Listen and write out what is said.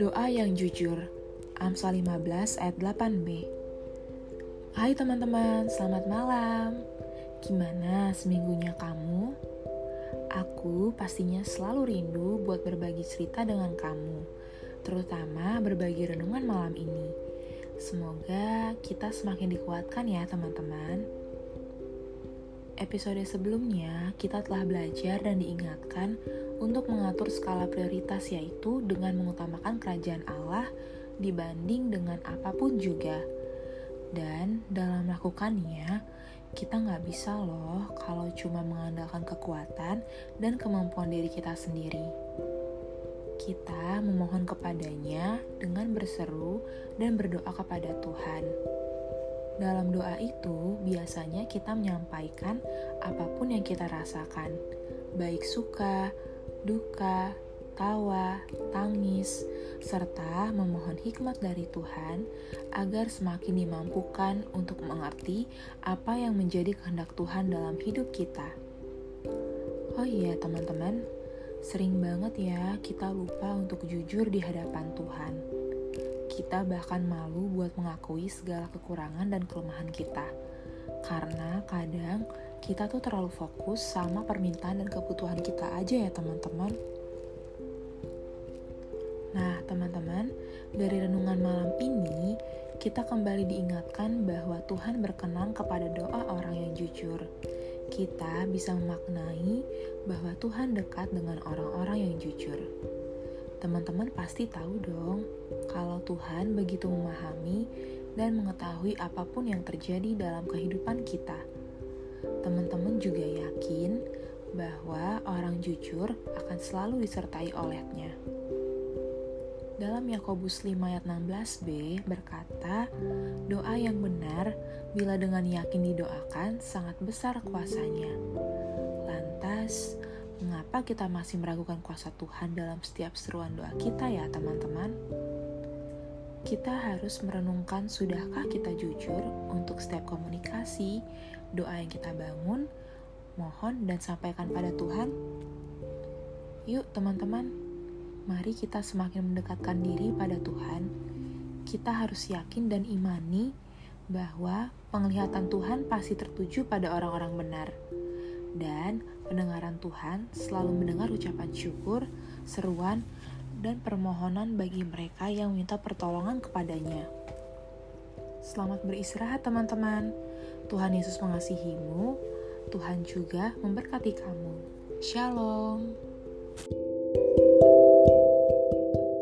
Doa yang jujur. Amsal 15 ayat 8b Hai teman-teman, selamat malam. Gimana seminggunya kamu? Aku pastinya selalu rindu buat berbagi cerita dengan kamu Terutama berbagi renungan malam ini. Semoga kita semakin dikuatkan ya teman-teman. Episode sebelumnya, kita telah belajar dan diingatkan untuk mengatur skala prioritas yaitu dengan mengutamakan kerajaan Allah dibanding dengan apa pun juga. Dan dalam melakukannya, kita nggak bisa loh kalau cuma mengandalkan kekuatan dan kemampuan diri kita sendiri. Kita memohon kepadanya dengan berseru dan berdoa kepada Tuhan. Dalam doa itu, biasanya kita menyampaikan apa pun yang kita rasakan, baik suka, duka, tawa, tangis, serta memohon hikmat dari Tuhan agar semakin dimampukan untuk mengerti apa yang menjadi kehendak Tuhan dalam hidup kita. Oh iya, teman-teman, sering banget ya kita lupa untuk jujur di hadapan Tuhan kita bahkan malu buat mengakui segala kekurangan dan kelemahan kita. Karena kadang kita tuh terlalu fokus sama permintaan dan kebutuhan kita aja ya teman-teman. Nah, teman-teman, dari renungan malam ini kita kembali diingatkan bahwa Tuhan berkenan kepada doa orang yang jujur. Kita bisa memaknai bahwa Tuhan dekat dengan orang-orang yang jujur. Teman-teman pasti tahu dong kalau Tuhan begitu memahami dan mengetahui apa pun yang terjadi dalam kehidupan kita. Teman-teman juga yakin bahwa orang jujur akan selalu disertai olehnya. Dalam Yakobus 5 ayat 16b berkata, doa yang benar bila dengan yakin didoakan sangat besar kuasanya. Lantas, Mengapa kita masih meragukan kuasa Tuhan dalam setiap seruan doa kita ya teman-teman? Kita harus merenungkan sudahkah kita jujur untuk setiap komunikasi, doa yang kita bangun, mohon dan sampaikan pada Tuhan? Yuk teman-teman, mari kita semakin mendekatkan diri pada Tuhan. Kita harus yakin dan imani bahwa penglihatan Tuhan pasti tertuju pada orang-orang benar dan pendengaran Tuhan selalu mendengar ucapan syukur, seruan, dan permohonan bagi mereka yang minta pertolongan kepadanya. Selamat beristirahat teman-teman. Tuhan Yesus mengasihimu. Tuhan juga memberkati kamu. Shalom.